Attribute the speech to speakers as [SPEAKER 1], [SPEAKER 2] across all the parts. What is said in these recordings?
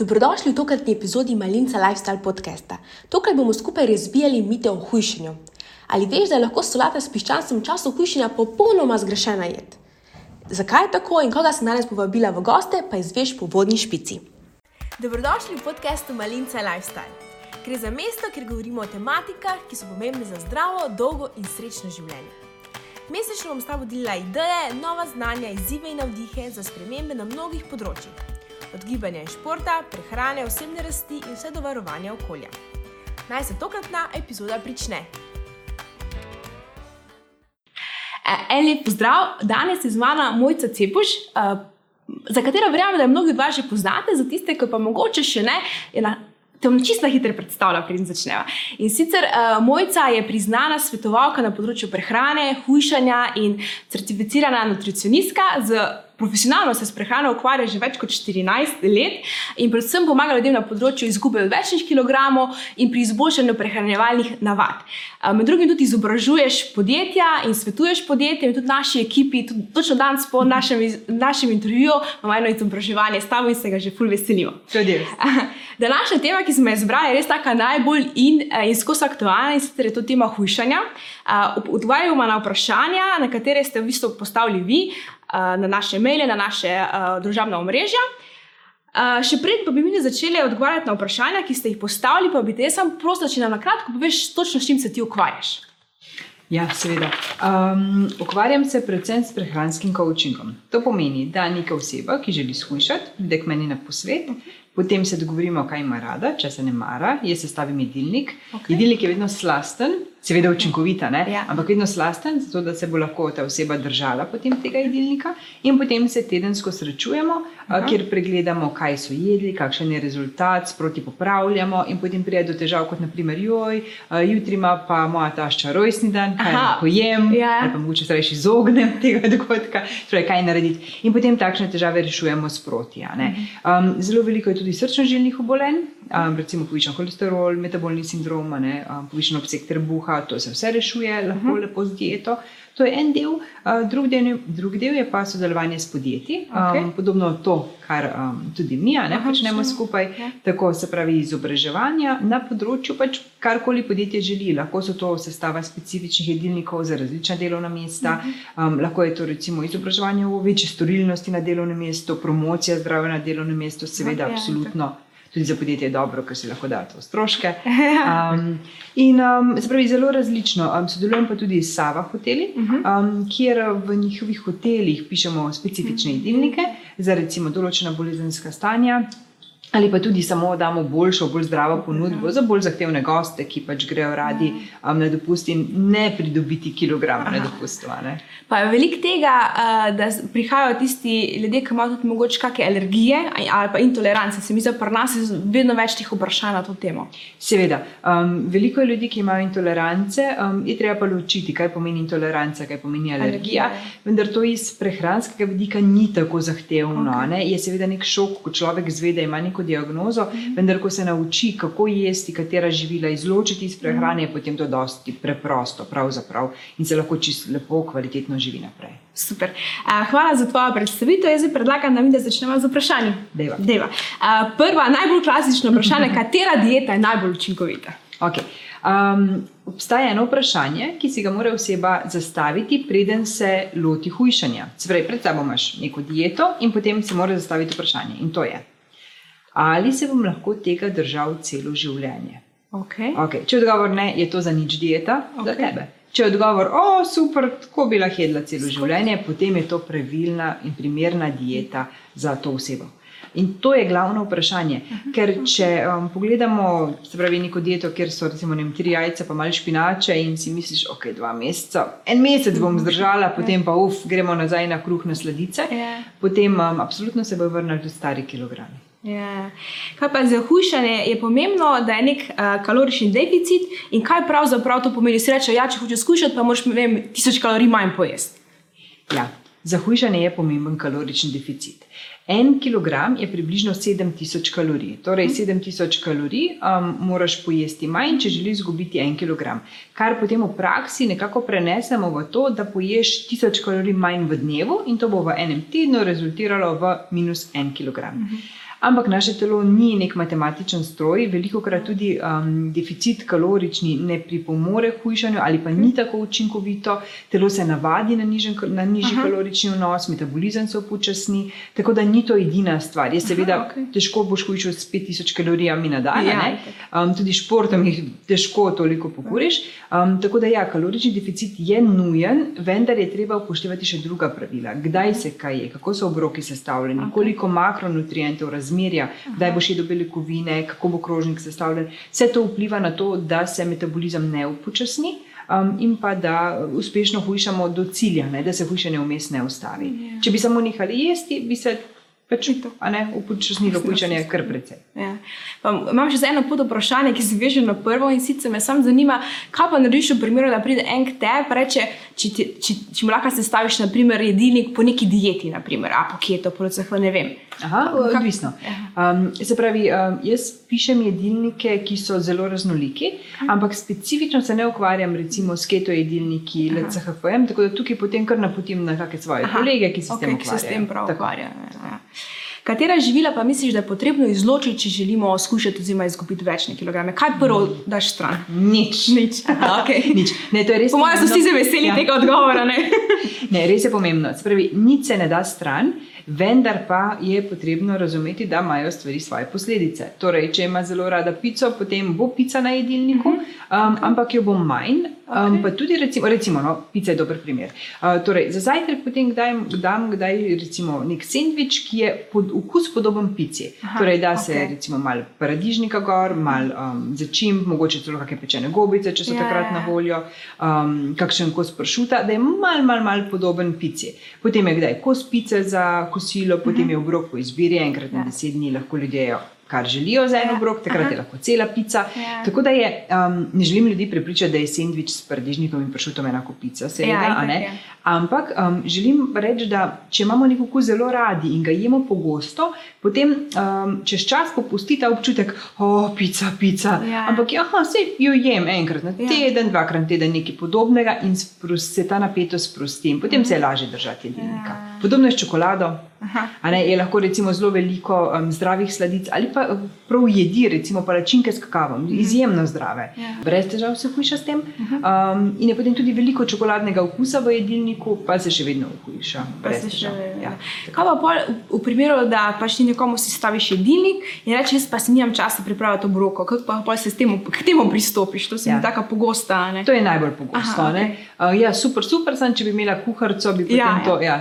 [SPEAKER 1] Dobrodošli v tokratni epizodi Malinca Lifestyle podcasta. Tokrat bomo skupaj razbijali mite o hujšanju. Ali veš, da je lahko solata s piščancem v času hujšanja popolnoma zgrešena jed? Zakaj je tako in koga sem danes povabila v goste, pa izveš po vodni špici. Dobrodošli v podkastu Malinca Lifestyle. Gre za mesto, kjer govorimo o tematikah, ki so pomembne za zdravo, dolgo in srečno življenje. Mesečno bom s tabo delila ideje, nova znanja, izzive in navdihe za spremembe na mnogih področjih. Od gibanja in športa, prehrane, osebne rasti in vse do varovanja okolja. Naj se tokratna epizoda prične. E, en lep pozdrav, danes je z mano Mojca Cepuš, uh, za katero verjamem, da jo mnogi od vas že poznate, za tiste, ki pa mogoče še ne, je na te bom čisto hitro predstavila, preden začneva. In sicer uh, Mojca je priznana svetovalka na področju prehrane, hujšanja in certificirana nutricionistka z profesionalno se s prehrano ukvarja že več kot 14 let in predvsem pomaga ljudem na področju izgube odvečnih kilogramov in pri izboljšanju prehranjevalnih navad. Med drugim tudi izobražuješ podjetja in svetuješ podjetjem in tudi naši ekipi, tudi točno danes po našem, našem intervjuju, imamo eno izobraževanje s tabo in se ga že ful veselimo. Današnja tema, ki smo jo izbrali, je res taka najbolj in, eh, in skozi aktualna in sicer je to tema hujšanja. Odgovarjamo na vprašanja, na katere ste v bistvu postavili vi, na naše maile, na naše družabna omrežja. Še pred, pa bi mi začeli odgovarjati na vprašanja, ki ste jih postavili, pa bi te sam prosil, če nam na kratko poveš, točno s čim se ti ukvarjaš.
[SPEAKER 2] Ja, seveda. Um, ukvarjam se predvsem s prehranskim coachingom. To pomeni, da neka oseba, ki želi shujšati, pride k meni na posvet, potem se dogovorimo, kaj ima rada, če se ne mara, jaz sestavim jedilnik. Okay. Jedilnik je vedno slasten, seveda učinkovita, ja. ampak vedno slasten, zato da se bo lahko ta oseba držala potem tega jedilnika. In potem se tedensko srečujemo, Aha. kjer pregledamo, kaj so jedli, kakšen je rezultat, sproti popravljamo, in potem pride do težav, kot naprimer, joj, jutri ima pa moja tašča rojstni dan, kaj lahko jem, ja. ali pa mogoče se reči izognem tega dogodka, torej kaj narediti. In potem takšne težave rešujemo sproti. Um, zelo veliko je tudi srčno-žilnih obolenj um, recimo povišen holesterol, metabolni sindrom, um, povišen obseg trebuha, to se vse rešuje lahko uh mhm. -huh. lepo z dieto. To je en del, drug, del drug del je pa sodelovanje s podjetji, okay. um, podobno to, kar um, tudi mi ne, počnemo skupaj. Okay. Ja. Tako se pravi izobraževanja na področju, pač karkoli podjetje želi. Lahko so to sestava specifičnih jedilnikov za različna delovna mesta, uh -huh. um, lahko je to recimo izobraževanje v večji storilnosti na delovnem mestu, promocija zdravja na delovnem mestu, seveda, okay, absolutno. Okay tudi za podjetje je dobro, ker si lahko da to stroške. Um, in um, pravi, zelo različno. Um, sodelujem pa tudi s Sava hoteli, mhm. um, kjer v njihovih hotelih pišemo specifične jedilnike za recimo določena bolezenska stanja. Ali pa tudi samo damo boljšo, bolj zdravo ponudbo ja. za bolj zahtevne goste, ki pač grejo radi ja. um, na dopust in ne pridobiti kilograma na dopust.
[SPEAKER 1] Pa je veliko tega, uh, da prihajajo tisti ljudje, ki imajo tudi mogoče kakšne alergije ali pa intolerance. Se mi zdi, da pri nas je vedno več teh vprašanj na to temo.
[SPEAKER 2] Seveda, um, veliko je ljudi, ki imajo intolerance, um, je treba pa ločiti, kaj pomeni intoleranca, kaj pomeni alergija. alergija. Vendar to iz prehranskega vidika ni tako zahtevno. Okay. Je seveda nek šok, ko človek zvede, ima neko neko diagnozo, mm. vendar ko se nauči, kako jesti, katera živila izločiti iz prehrane, je potem to dosti preprosto, pravzaprav, in se lahko čisto lepo, kvalitetno živi naprej.
[SPEAKER 1] Super. Hvala za tvojo predstavitev. Jaz predlagam, da mi da začnemo z vprašanjem.
[SPEAKER 2] Deva. Deva.
[SPEAKER 1] Prva, najbolj klasična vprašanja, katera dieta je najbolj učinkovita?
[SPEAKER 2] Okay. Um, obstaja eno vprašanje, ki si ga mora oseba zastaviti, preden se loti hujšanja. Spravi, pred sabo imaš neko dieto in potem si mora zastaviti vprašanje. In to je, ali se bom lahko tega držal celo življenje.
[SPEAKER 1] Okay.
[SPEAKER 2] Okay. Če odgovor ne, je to za nič dieta okay. za tebe. Če odgovor, o, super, tako bi lahko jedla celo Skoro. življenje, potem je to pravilna in primerna dieta za to osebo. In to je glavno vprašanje. Aha, Ker če um, pogledamo, se pravi, neko dieto, kjer so recimo vem, tri jajca, pa malo špinače, in si misliš, ok, dva meseca, en mesec bom mhm. zdržala, potem pa uf, gremo nazaj na kruh na sladice, ja. potem um, absolutno se bo vrnil tudi stari kilogrami.
[SPEAKER 1] Ja. Kaj pa za hujšanje je pomembno, da je nek uh, kalorični deficit in kaj pravzaprav to pomeni? Si reče, ja, če hočeš skušati, pa moraš, vem, tisoč kalorij manj pojesti.
[SPEAKER 2] Ja, za hujšanje je pomemben kalorični deficit. En kilogram je približno 7000 kalorij. Torej, 7000 kalorij um, moraš pojesti manj, če želiš izgubiti en kilogram. Kar potem v praksi nekako prenesemo v to, da poješ 1000 kalorij manj v dnevu in to bo v enem tednu rezultiralo v minus en kilogram. Uh -huh. Ampak naše telo ni nek matematičen stroj, veliko krat tudi um, deficit kalorični ne pripomore k hujšanju ali pa ni tako učinkovito, telo se navadi na, nižen, na nižji
[SPEAKER 1] Aha.
[SPEAKER 2] kalorični vnos, metabolizem se upočasni, tako da ni to edina stvar. Je seveda
[SPEAKER 1] Aha, okej.
[SPEAKER 2] težko boš hujšal s 5000 kalorijami na dan,
[SPEAKER 1] Ja,
[SPEAKER 2] um, tudi športom jih težko toliko pokuriš. Um, tako da ja, kalorični deficit je nujen, vendar je treba upoštevati še druga pravila. Kdaj se kaj je, kako so obroki sestavljeni,
[SPEAKER 1] Okej.
[SPEAKER 2] koliko makronutrientov, razmerja, kdaj boš jedel beljakovine, kako bo krožnik sestavljen. Vse to vpliva na to, da se metabolizem ne upočasni. Um, in pa da uspešno hujšamo do cilja, ne, da se hujšanje vmes ne ustavi.
[SPEAKER 1] Ja.
[SPEAKER 2] Če bi samo nehali jesti, bi se pač ne, upočasnilo hujšanje kar precej.
[SPEAKER 1] Ja. Pa, imam še eno pod vprašanje, ki se veže na prvo in sicer me samo zanima, kaj pa narediš v primeru, da pride en k tebi in reče, če, ti, če, če mu lahko sestaviš naprimer, jedilnik po neki dieti, naprimer, a po keto, po CH, ne vem.
[SPEAKER 2] Aha,
[SPEAKER 1] Kak-
[SPEAKER 2] odvisno. Um, se pravi, um, jaz pišem jedilnike, ki so zelo raznoliki, ampak specifično se ne ukvarjam recimo s keto jedilniki, LCHFM, tako da tukaj potem kar napotim na kakšne svoje
[SPEAKER 1] Aha,
[SPEAKER 2] kolege, ki se s
[SPEAKER 1] okej,
[SPEAKER 2] tem
[SPEAKER 1] ki se s tem prav ukvarjajo. Katera živila pa misliš, da je potrebno izločiti, če želimo skušati oziroma izgubiti večne kilograme? Kaj prvo daš stran?
[SPEAKER 2] Nič.
[SPEAKER 1] Nič. Okay.
[SPEAKER 2] Nič. Ne, to je res
[SPEAKER 1] Po mojem so vsi zelo veseli
[SPEAKER 2] Ja.
[SPEAKER 1] tega odgovora. Ne?
[SPEAKER 2] Ne, res je pomembno. Se pravi, nič se ne da stran, vendar pa je potrebno razumeti, da imajo stvari svoje posledice. Torej, če ima zelo rada pico, potem bo pica na jedilniku, um, ampak jo bo manj. Um,
[SPEAKER 1] Okej.
[SPEAKER 2] pa tudi, recimo, recimo no, pica je dober primer. Uh, torej, za zajtrk potem kdaj, dam kdaj recimo nek sendvič, ki je pod, okus podoben pici.
[SPEAKER 1] Aha,
[SPEAKER 2] Torej, da se
[SPEAKER 1] okej.
[SPEAKER 2] recimo malo paradižnika gor, malo um, začimb, mogoče celo kakšne pečene gobice, če so
[SPEAKER 1] Ja,
[SPEAKER 2] takrat
[SPEAKER 1] ja.
[SPEAKER 2] na voljo, um, kakšen kos pršuta, da je mal, mal, mal podoben pici. Potem je kdaj kos pice za kosilo, potem je obrok po izbiri, enkrat na
[SPEAKER 1] Ja.
[SPEAKER 2] deset dni lahko ljudje jejo, kar želijo za en
[SPEAKER 1] Ja,
[SPEAKER 2] obrok, takrat
[SPEAKER 1] aha.
[SPEAKER 2] je lahko cela pica.
[SPEAKER 1] Ja.
[SPEAKER 2] Tako da je, um, ne želim ljudi prepričati, da je sendvič s paradižnikom in pršutom enako pica, seveda,
[SPEAKER 1] Ja,
[SPEAKER 2] a
[SPEAKER 1] itak je.
[SPEAKER 2] Ampak um, želim reči, da če imamo nek okus zelo radi in ga jemo pogosto, potem um, čez čas popusti ta občutek, o, pica, pica.
[SPEAKER 1] Ja.
[SPEAKER 2] Ampak ja, vse jo jem enkrat na
[SPEAKER 1] Ja.
[SPEAKER 2] teden, dvakrat na teden, nekaj podobnega in sprus, se ta napetost sprosti. in Potem se je lažje držati jedilnika.
[SPEAKER 1] Ja.
[SPEAKER 2] Podobno je s čokolado. Ne, je lahko recimo zelo veliko um, zdravih sladic ali pa uh, prav jedi, recimo palačinke s kakavom, izjemno zdrave.
[SPEAKER 1] Ja.
[SPEAKER 2] Brez težav se hujša s tem. Um, in je potem tudi veliko čokoladnega okusa v jedilniku, pa se še vedno hujša.
[SPEAKER 1] Vedno.
[SPEAKER 2] Ja.
[SPEAKER 1] Kaj pa pol, v, v primeru, da pač ti nekomu si staviš jedilnik in rečeš, pa si nimam časa pripraviti obroko, kako pa pol se s tem, k temu pristopiš? To se
[SPEAKER 2] Ja.
[SPEAKER 1] mi tako pogosta. ne?
[SPEAKER 2] To je najbolj pogosto.
[SPEAKER 1] Aha,
[SPEAKER 2] ne? uh, ja, super, super sem, če bi imela kuharico, bi potem
[SPEAKER 1] Ja, ja.
[SPEAKER 2] to. Ja.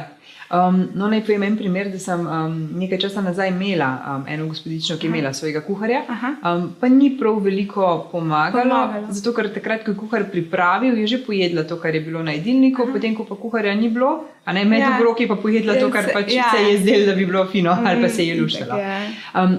[SPEAKER 2] Um, no, naj povem en primer, da sem um, nekaj časa nazaj imela um, eno gospodično, ki je imela svojega kuharja,
[SPEAKER 1] Aha.
[SPEAKER 2] um, pa ni prav veliko pomagalo,
[SPEAKER 1] Pomagalo.
[SPEAKER 2] zato ker takrat, ko je kuhar pripravil, je že pojedla to, kar je bilo na jedilniku,
[SPEAKER 1] Aha.
[SPEAKER 2] potem, ko pa kuharja ni bilo, a ne med
[SPEAKER 1] Ja.
[SPEAKER 2] obroki, pa pojedla to, kar pač
[SPEAKER 1] ja.
[SPEAKER 2] se je zdelo, da bi bilo fino, ali pa se je
[SPEAKER 1] Mm, itak, ja.
[SPEAKER 2] Um,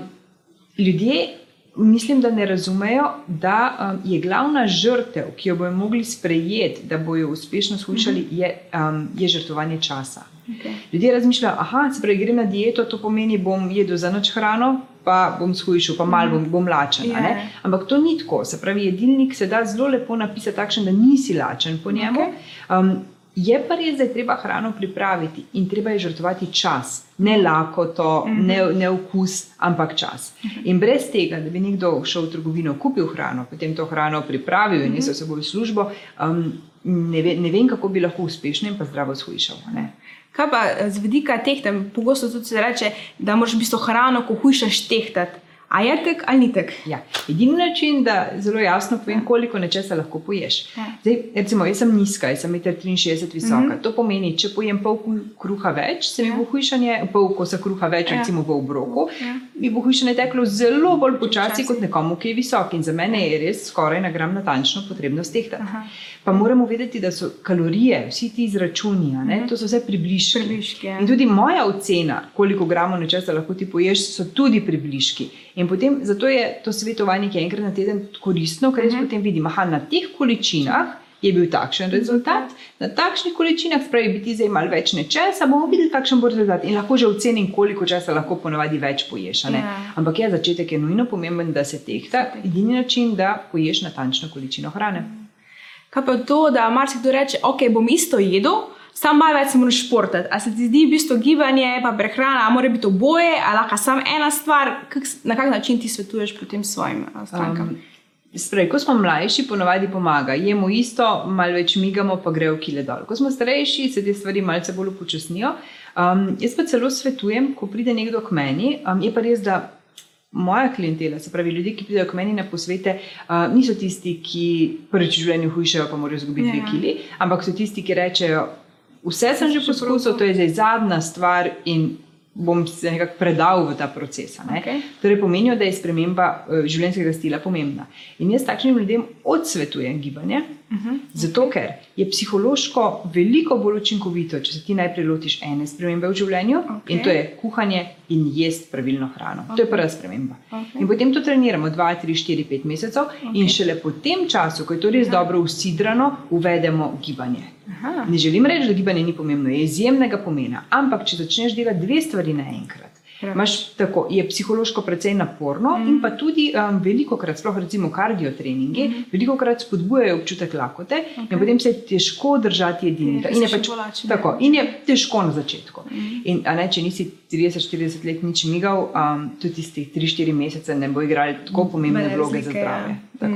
[SPEAKER 2] ljudje, mislim, da ne razumejo, da um, je glavna žrtev, ki jo bodo mogli sprejeti, da bodo uspešno skušali, je, um, je žrtvovanje časa.
[SPEAKER 1] Okay.
[SPEAKER 2] Ljudje razmišljajo, da se pravi, grem na dieto, to pomeni, bom jedel za noč hrano, pa bom shujšal, pa malo bom, bom lačen. ne.
[SPEAKER 1] Ja.
[SPEAKER 2] Ampak to ni tako. Se pravi, jedilnik se da zelo lepo napisati takšen, da nisi lačen po njemu. Um, je pa res, da je treba hrano pripraviti in treba je žrtvovati čas, ne lakoto, ne, ne okus, ampak čas. In brez tega, da bi nekdo šel v trgovino, kupil hrano, potem to hrano pripravil in nesel s seboj v službo, um, ne, ve, ne vem, kako bi lahko uspešno in pa zdravo shujšal. ne.
[SPEAKER 1] Kaj pa eh, z vidika tehtem, pogosto tudi se reče, da moraš v bistvu hrano, ko hujšaš, tehtati. A je tek ali ni tek?
[SPEAKER 2] Ja. Edini način, da zelo jasno povem, koliko nečesa lahko poješ.
[SPEAKER 1] Ja.
[SPEAKER 2] Zdaj, recimo, jaz sem nizka, jaz sem 1,63 visoka. Mm -hmm. To pomeni, če pojem pol kruha več, se mi bo hujšanje, pol kosa kruha več,
[SPEAKER 1] Ja.
[SPEAKER 2] recimo v obroku,
[SPEAKER 1] Ja.
[SPEAKER 2] mi bo hujšanje teklo zelo bolj počasi kot nekomu, ki je visok. In za mene je res skoraj na gram natančno potrebno stehtati.
[SPEAKER 1] Aha.
[SPEAKER 2] Pa moramo vedeti, da so kalorije, vsi ti izračuni, ne,
[SPEAKER 1] Mhm.
[SPEAKER 2] to so vse približki.
[SPEAKER 1] Približki, ja.
[SPEAKER 2] In tudi moja ocena, koliko gramov nečesa lahko ti poješ, so tudi približki. In potem zato je to svetovanje, ki je enkrat na teden koristno, ker jaz
[SPEAKER 1] Mhm.
[SPEAKER 2] potem vidim, da na teh količinah je bil takšen rezultat, na takšnih količinah, spravi bi ti zdaj malo več nečesa, bomo videli, kakšen bo rezultat. In lahko že ocenim, koliko časa lahko ponavadi več poješ. a ne.
[SPEAKER 1] Ja.
[SPEAKER 2] Ampak ja, začetek je nujno pomemben, da se tehta. Edini način, da poješ natančno količino hrane.
[SPEAKER 1] Kaj pa to, da marsikdo reče, ok, bom isto jedel, sam malo več se moraš športati. A se ti zdi v bistvu gibanje, pa prehrana, a mora biti oboje, ali lahko samo ena stvar, kak, na kak način ti svetuješ potem svojim a, strankam? Um,
[SPEAKER 2] Sprej, ko smo mlajši, ponovadi pomaga. Jemo isto, malo več migamo, pa gre v kile dol. Ko smo starejši, se te stvari malce bolj upočasnijo. Um, jaz pa celo svetujem, ko pride nekdo k meni, um, je pa res, da moja klientela, se pravi ljudje, ki pridejo k meni na posvete, uh, niso tisti, ki prvič v življenju hujšajo, pa morajo izgubiti dve ja. kili, ampak so tisti, ki rečejo, vse sem že poskusil, to je zdaj zadnja stvar in bom se nekako predal v ta proces. Okay. Torej, pomenijo, da je sprememba uh, življenjskega stila pomembna. In jaz takšnim ljudem odsvetujem gibanje, uh mhm. -huh. zato ker je psihološko veliko bolj učinkovito, če se ti najprej lotiš ene spremembe v življenju okay. in to je kuhanje in jesti pravilno hrano. Okay. To je prva sprememba. Okay. In potem to treniramo 2, 3, 4, 5 mesecev okay. in šele po tem času, ko je to res ja. dobro usidrano, uvedemo gibanje. Aha. Ne želim reči, da gibanje ni pomembno, je izjemnega pomena. Ampak, če začneš delati dve stvari naenkrat, Imaš tako, je psihološko precej naporno, mm. in pa tudi um, veliko krat, sploh recimo kardio treningi, mm. veliko krat spodbujajo občutek lakote, okay. in potem se je težko držati jedilnika. In, pač, tako, in je težko na začetku. Mm. In, ne, če nisi 30-40 let nič migal, um, tudi tistih 3-4 mesece ne bo igrali tako pomembne vloge za zdravje. Ja.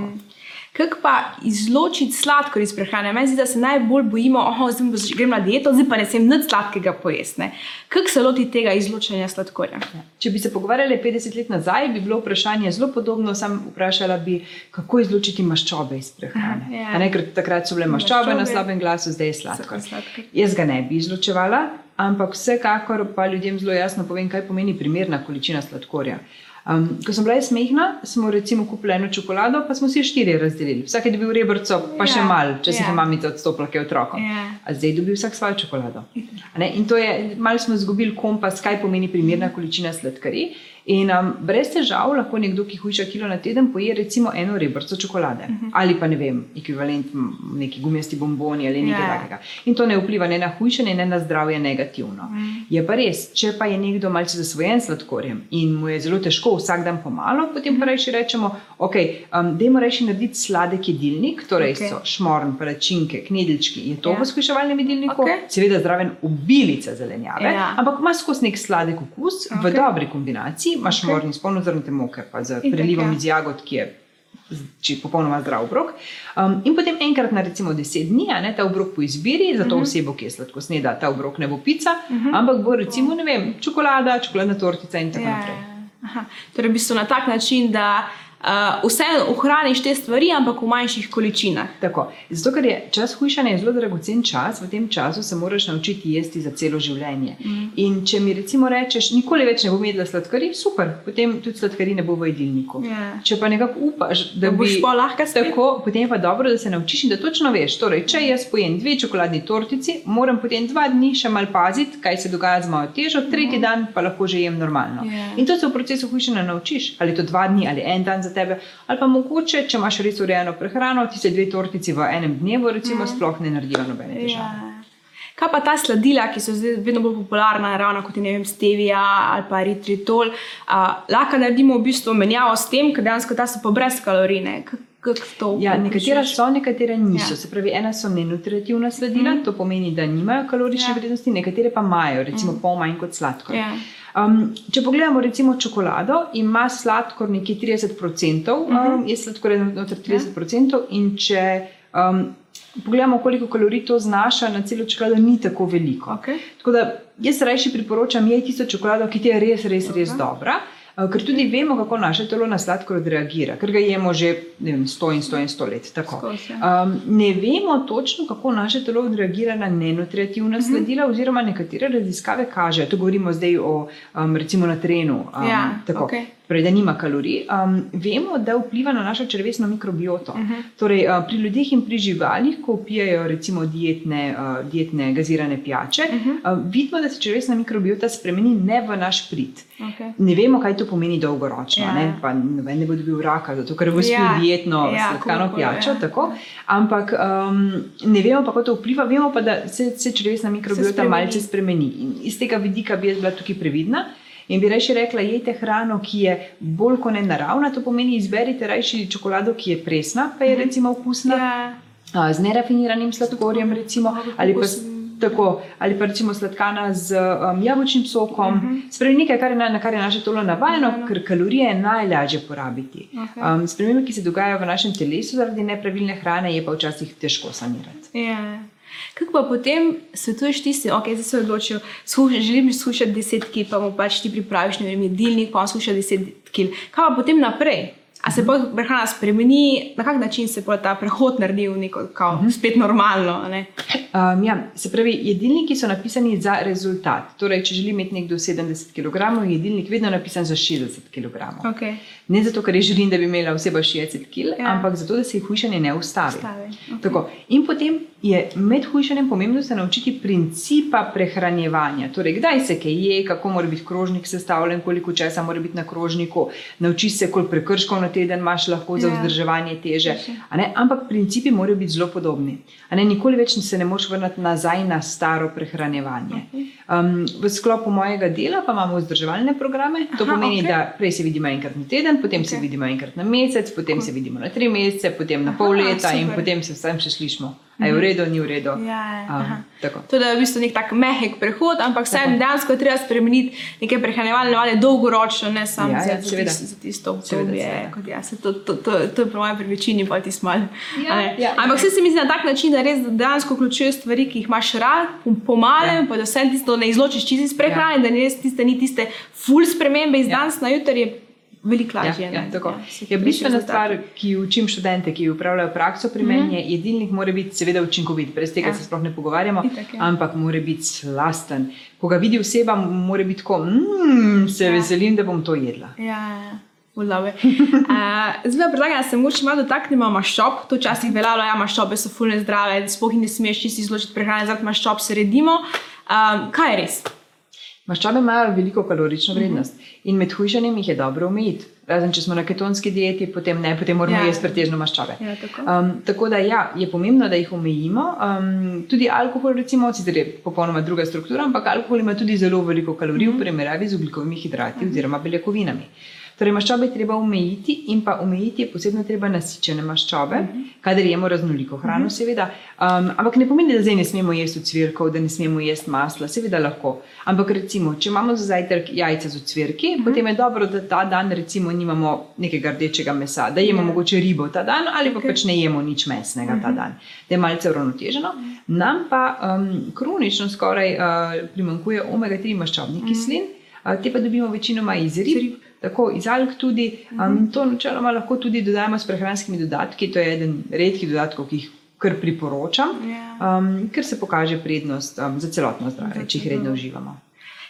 [SPEAKER 1] Kako pa izločiti sladkor iz prehrane? Meni zdi, da se najbolj bojimo, oh, grem na dieto, zdaj pa ne smem nič sladkega pojesti. Kako se loti tega izločanja sladkorja? Ja.
[SPEAKER 2] Če bi se pogovarjali 50 let nazaj, bi bilo vprašanje zelo podobno. Sam vprašala bi, kako izločiti maščobe iz prehrane. Ja. Ne, takrat so bile maščobe, maščobe na slabem glasu, zdaj je sladkor. sladkor. Jaz ga ne bi izločevala, ampak vsekakor pa ljudem zelo jasno povem, kaj pomeni primerna količina sladkorja. Um, ko sem bila smehna, smo recimo kupili eno čokolado, pa smo si štiri razdelili. Vsak je dobil rebrco, pa yeah. še ja, malo, če yeah. si jih ja. mamica odstopila, ki je otrokom. Yeah. Ja. Zdaj dobi vsak svojo čokolado. In to je, malo smo izgubili kompas, kaj pomeni primerna količina sladkarij. In um, brez težav lahko nekdo, ki hujša kilo na teden, poje recimo eno rebrco čokolade uh mhm. -huh. ali pa ne vem, ekvivalent neki gumijasti bomboni ali nekaj yeah. Ja. takega. In to ne vpliva ne na hujšanje, ne na zdravje negativno. Uh mhm. -huh. Je pa res, če pa je nekdo malce zasvojen s sladkorjem in mu je zelo težko vsak dan pomalo, potem pa reči rečemo, ok, um, dajmo reči narediti sladek jedilnik, torej okay. so šmorn, palačinke, knedelčki in to yeah. v skuševalnem jedilniku, okay. seveda zraven obilice zelenjave, yeah. Ja. ampak ima skozi nek sladek okus okay. v dobri kombinaciji imaš okay. morni spolno zrnate moke, pa z prelivom iz jagod, ki je či, popolnoma zdrav obrok. Um, in potem enkrat na recimo deset dni, ne, ta obrok po izbiri, za to uh mhm. -huh. osebo, ki je sladko sneda, ta obrok ne bo pica, uh mhm. -huh. ampak bo recimo, ne vem, čokolada, čokoladna tortica in tako ja. naprej.
[SPEAKER 1] Aha. Torej, v bistvu na tak način, da uh, vseeno ohraniš te stvari, ampak v manjših količinah.
[SPEAKER 2] Tako. Zato, ker je čas hujšanja zelo dragocen čas, v tem času se moraš naučiti jesti za celo življenje. Mm. In če mi recimo rečeš, nikoli več ne bom jedla sladkari, super, potem tudi sladkari ne bo v jedilniku. Yeah. Ja. Če pa nekako upaš, da,
[SPEAKER 1] da boš
[SPEAKER 2] bi,
[SPEAKER 1] pa lahko
[SPEAKER 2] tako, potem je pa dobro, da se naučiš in da točno veš. Torej, če jaz pojem dve čokoladni tortici, moram potem dva dni še mal paziti, kaj se dogaja z mojo težo, tretji mm. dan pa lahko že jem normalno. Yeah. Ja. In to se v procesu hujšanja naučiš, ali to dva dni ali en dan za tebe, ali pa mogoče, če imaš res urejeno prehrano, ti se dve tortici v enem dnevu, recimo, mm. sploh ne naredijo nobene težave. Ja.
[SPEAKER 1] Kaj pa ta sladila, ki so zdaj vedno bolj popularna, ravno kot je stevia ali pa eritritol, lahko naredimo v bistvu menjavo s tem, ker dejansko ta so pa brez kalorij.
[SPEAKER 2] Ja, nekatera so, nekatera niso. Ja. Se pravi, ena so nenutritivna sladila, mm. to pomeni, da nimajo kalorične ja. vrednosti, nekatere pa imajo, recimo mm. pol manj kot sladkor. Ja. Um, če pogledamo recimo čokolado, ima sladkor nekje 30%, uh -huh. um, je sladkor znotraj 30%, ja. in če um, pogledamo, koliko kalorij to znaša na celo čokolado, ni tako veliko. Okay. Tako da jaz rajši priporočam, je tisto čokolado, ki ti je res, res, res okay. dobra. Eh, ker tudi vemo, kako naše telo na sladkor odreagira, ker ga jemo že vem, 100 in 100 in 100 let. Um, ne vemo točno, kako naše telo odreagira na nenutritivna mhm. sladila, uh -huh. oziroma nekatere raziskave kažejo. To govorimo zdaj o um, recimo na terenu. Um,
[SPEAKER 1] ja, okay
[SPEAKER 2] torej, da nima kalorij, um, vemo, da vpliva na našo črvesno mikrobioto. Uh mhm. -huh. torej, uh, pri ljudeh in pri živalih, ko pijejo recimo dietne, uh, dietne gazirane pijače, uh -huh. uh, vidimo, da se črvesna mikrobiota spremeni ne v naš prid. Okay. Ne vemo, kaj to pomeni dolgoročno. Ja. Ne? Noben ne bo dobil raka, zato ker bo spil ja. dietno, ja, sladkano pijačo. Ja. Ampak um, ne vemo, kako to vpliva, vemo pa, da se, se črvesna mikrobiota malce spremeni. In iz tega vidika bi jaz bila tukaj previdna. In bi reči rekla, jejte hrano, ki je bolj kot ne naravna, to pomeni, izberite rajši čokolado, ki je presna, pa je mhm. recimo okusna, ja. z nerafiniranim sladkorjem, recimo, ali pa Tako, ali pa recimo sladkana z um, jabolčnim sokom, uh -huh. spravi nekaj, kar je na, na kar je naše telo navajeno, uh -huh. ker kalorije je najlažje porabiti. Okay. Um, Spremembe, ki se dogajajo v našem telesu zaradi nepravilne hrane, je pa včasih težko sanirati.
[SPEAKER 1] Yeah. Kako pa potem svetuješ tisti, ki okay, se odločijo, da želiš slušati 10 kg, pa mu pač ti pripraviš ne vem, jedilnik, pa slušaš 10 kg. Kaj pa potem naprej? A se pa prehrana spremeni, na kak način se pa ta prehod naredi v neko kao, uh mhm. -huh. spet normalno?
[SPEAKER 2] Um, ja, se pravi, jedilniki so napisani za rezultat. Torej, če želi imeti nekdo 70 kg, je jedilnik vedno napisan za 60 kg.
[SPEAKER 1] Okay.
[SPEAKER 2] Ne zato, ker želim, da bi imela oseba 60 kg, ja. ampak zato, da se jih hujšanje ne ustavi. Okay. In potem je med hujšanjem pomembno se naučiti principa prehranjevanja. Torej, kdaj se kaj je, kako mora biti krožnik sestavljen, koliko časa mora biti na krožniku, nauči se, koliko prekrškov na teden imaš lahko za ja. vzdrževanje teže. Ampak principi morajo biti zelo podobni. Nikoli več se ne moreš vrniti nazaj na staro prehranjevanje. Um, v sklopu mojega dela pa imamo vzdrževalne programe. To Aha, pomeni, okay. da prej se vidimo enkrat na teden, potem okay. se vidimo enkrat na mesec, potem cool. se vidimo na tri mesece, potem na Aha, pol leta super. in potem se vsem še slišmo. A je v mhm. redu, ni v redu.
[SPEAKER 1] Ja, um, to je v bistvu nek tak mehek prehod, ampak vseeno dejansko treba spremeniti neke prehranjevalne navade dolgoročno, ne samo ja, ja, za, za, za tisto obdobje. Ja, to, to, to, to je po mojem pri večini pa ti smal. Ja, ja, ampak vse ja. se mi zdi na tak način, da res dejansko vključuje stvari, ki jih imaš rad, pomalem, ja. pa da vse tisto ne izločiš čisto iz prehrane, ja. da res tiste ni tiste full spremembe iz ja. danes na jutri veliko lažje. Ja, ja,
[SPEAKER 2] ja, je bistvena stvar, ki učim študente, ki upravljajo prakso pri meni, mm -hmm. jedilnik mora biti seveda učinkovit, brez tega ja. se sploh ne pogovarjamo, Itak, ja. ampak mora biti slasten. Ko ga vidi oseba, mora biti tako, mmm, se ja. veselim, da bom to jedla.
[SPEAKER 1] Ja, ja. uh, Zelo predlagam, da se morda malo dotaknemo maščob. To včasih veljalo, da ja, maščobe so fulne zdrave, spohni ne smeš čisti izločiti prehrane, zato maščob se redimo. Um, kaj je res?
[SPEAKER 2] Maščobe imajo veliko kalorično vrednost uh -huh. in med hujšanjem jih je dobro omejiti. Razen če smo na ketonski dieti, potem ne, potem moramo ja. jesti pretežno maščobe.
[SPEAKER 1] Ja, tako.
[SPEAKER 2] Um, tako da ja, je pomembno, da jih omejimo. Um, tudi alkohol, recimo, sicer je popolnoma druga struktura, ampak alkohol ima tudi zelo veliko kalorij uh -huh. v mhm. primerjavi z ugljikovimi hidrati uh mhm. -huh. oziroma beljakovinami. Torej, maščobe treba omejiti in pa omejiti je posebno treba nasičene maščobe, uh -huh. kadar jemo raznoliko hrano, uh -huh. seveda. Um, ampak ne pomeni, da zdaj ne smemo jesti cvirkov, da ne smemo jesti masla, seveda lahko. Ampak recimo, če imamo za zajtrk jajca z cvirki, uh -huh. potem je dobro, da ta dan recimo nimamo nekega rdečega mesa, da jemo uh -huh. mogoče ribo ta dan ali pa okay. pač ne jemo nič mesnega uh -huh. ta dan, da je malce uravnoteženo. Uh -huh. Nam pa um, kronično skoraj uh, primankuje omega-3 maščobnih uh -huh. kislin, uh, te pa dobimo večinoma iz rib. Tako iz alg tudi. Um, to načeloma lahko tudi dodajemo s prehranskimi dodatki, to je eden redkih dodatkov, ki jih kar priporočam, um, ker se pokaže prednost um, za celotno zdravje, če jih redno uživamo.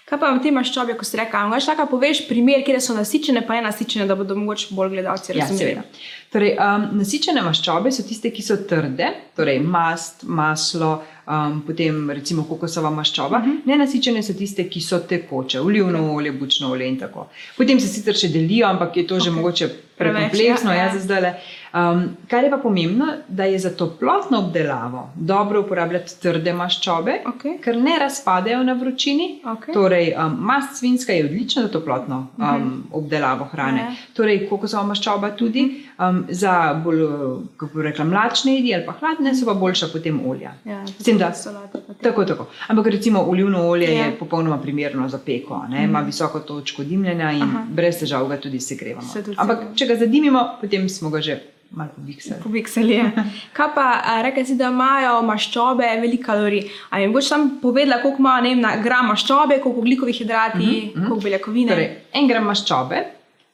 [SPEAKER 1] Kaj pa te maščobe, ko si rekel, imaš tako poveš primer, kjer so nasičene, pa je nasičene, da bodo mogoče bolj gledalci
[SPEAKER 2] ja, razumeli. Ja, torej, um, nasičene maščobe so tiste, ki so trde, torej mast, maslo, um, potem recimo kokosova maščoba. Uh mhm. -huh. Nenasičene so tiste, ki so tekoče, olivno okay. olje, bučno olje in tako. Potem se sicer še delijo, ampak je to okay. že mogoče prekompleksno, ja, ja. jaz zdaj le. Um, kar je pa pomembno, da je za toplotno obdelavo dobro uporabljati trde maščobe, okay. ker ne razpadejo na vročini. Okay. Torej, um, mast svinska je odlična za toplotno um, uh. -huh. obdelavo hrane. Ja. Torej, kokosova maščoba tudi. Um, za bolj, kako rekla, mlačne jedi ali pa hladne, so pa boljša potem olja.
[SPEAKER 1] Ja, Sem, da,
[SPEAKER 2] tako, tako. Ampak recimo olivno olje ja. je popolnoma primerno za peko, mm. ima visoko točko dimljenja in Aha. brez težav ga tudi segrevamo. Se Ampak če ga zadimimo, potem smo ga že.
[SPEAKER 1] Pobikseli. Kaj pa reče si, da imajo maščobe veliko kalorij? Ali boš tam povedala, koliko ima ne, na gram maščobe, koliko ugljikovih hidratov, mm -hmm. koliko beljakovine?
[SPEAKER 2] Torej, en gram maščobe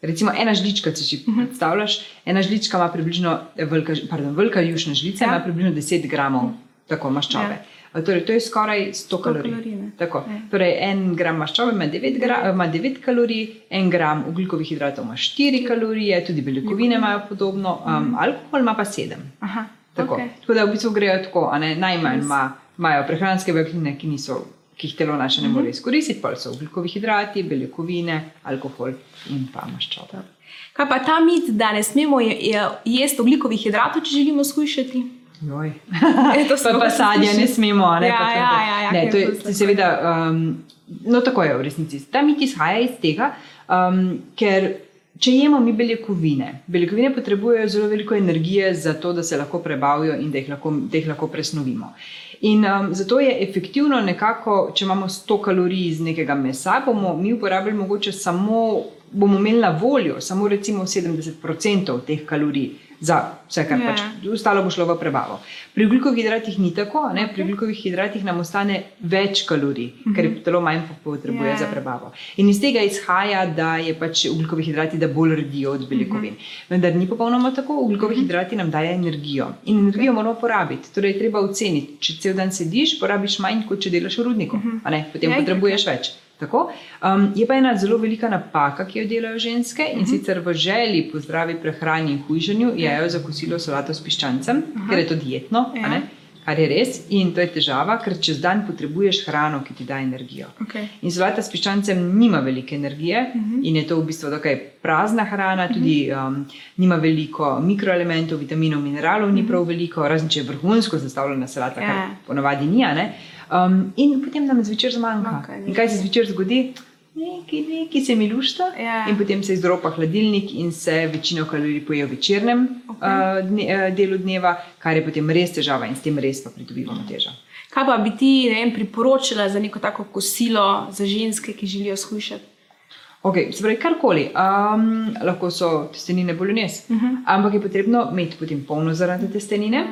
[SPEAKER 2] Recimo ena žlička, če si uh mhm. -huh. predstavljaš, ena žlička ima približno, velika, pardon, velika jušna žlica ja. ima približno 10 gramov uh -huh. Tako maščobe. Ja. Torej, to je skoraj 100, 100 kalorij. kalorij ja. torej, en gram maščobe ima 9, gra, ima 9 kalorij, en gram ugljikovih hidratov ima 4 kalorije, tudi beljakovine imajo podobno, um, mhm. alkohol ima pa 7. Aha, tako. Okay. tako da v bistvu grejo tako, najmanj imajo prehranske beljakine, ki niso ki jih telo naše ne more mhm. izkoristiti, pa so ugljikovi hidrati, beljakovine, alkohol in pa maščoba.
[SPEAKER 1] Kaj pa ta mit, da ne smemo jesti ugljikovih hidratov, če želimo skušati?
[SPEAKER 2] Joj, to pa, pa sadje ne smemo. Ne,
[SPEAKER 1] ja, ja, ja, ja,
[SPEAKER 2] ne, to je seveda, um, no tako je v resnici. Ta mit izhaja iz tega, um, ker če jemo mi beljakovine, beljakovine potrebujejo zelo veliko energije za to, da se lahko prebavijo in da jih lahko, da jih lahko presnovimo. In um, zato je efektivno nekako, če imamo 100 kalorij iz nekega mesa, bomo mi uporabili mogoče samo, bomo imeli na voljo samo recimo 70% teh kalorij za vse, kar
[SPEAKER 1] Ja.
[SPEAKER 2] pač ostalo bo šlo v prebavo. Pri ugljikohidratih ni tako, ne? pri ugljikohidratih nam ostane več kalorij, ker je telo manj potrebuje
[SPEAKER 1] Ja.
[SPEAKER 2] za prebavo. In iz tega izhaja, da je pač ugljikovi hidrati, da bolj redijo od beljakovin. Vendar ni popolnoma tako, ugljikovi hidrati nam dajo energijo in energijo moramo porabiti. Torej, treba oceniti, če cel dan sediš, porabiš manj, kot če delaš v rudniku, a ne? potem
[SPEAKER 1] Ja,
[SPEAKER 2] potrebuješ več. Tako. Um, je pa ena zelo velika napaka, ki jo delajo ženske in sicer v želji po zdravi prehrani in hujšanju jejo za kosilo solato s piščancem, ker je to dietno, a ne? kar je res in to je težava, ker čez dan potrebuješ hrano, ki ti da energijo.
[SPEAKER 1] Okay.
[SPEAKER 2] In solata s piščancem nima velike energije uh -huh. in je to v bistvu dokaj prazna hrana, tudi um, nima veliko mikroelementov, vitaminov, mineralov, ni prav veliko, razen če je vrhunsko zastavljena salata, kar
[SPEAKER 1] Ja.
[SPEAKER 2] ponavadi ni. Um, in potem nam zvečer zmanjka.
[SPEAKER 1] Manjka,
[SPEAKER 2] In kaj se zvečer zgodi? Neki, neki se mi lušta,
[SPEAKER 1] Ja.
[SPEAKER 2] in potem se izropa hladilnik, in se večino kalorij poje v večernem
[SPEAKER 1] Okej.
[SPEAKER 2] uh, dne, uh, delu dneva, kar je potem res težava, in s tem res pa pridobivamo težo.
[SPEAKER 1] Kaj pa bi ti vem, priporočila za neko tako kosilo za ženske, ki želijo shujšati?
[SPEAKER 2] Okay, se pravi, karkoli. Um, lahko so testenine bolognese, uh
[SPEAKER 1] Mhm.
[SPEAKER 2] -huh. ampak je potrebno imeti potem polno zaradi testenine,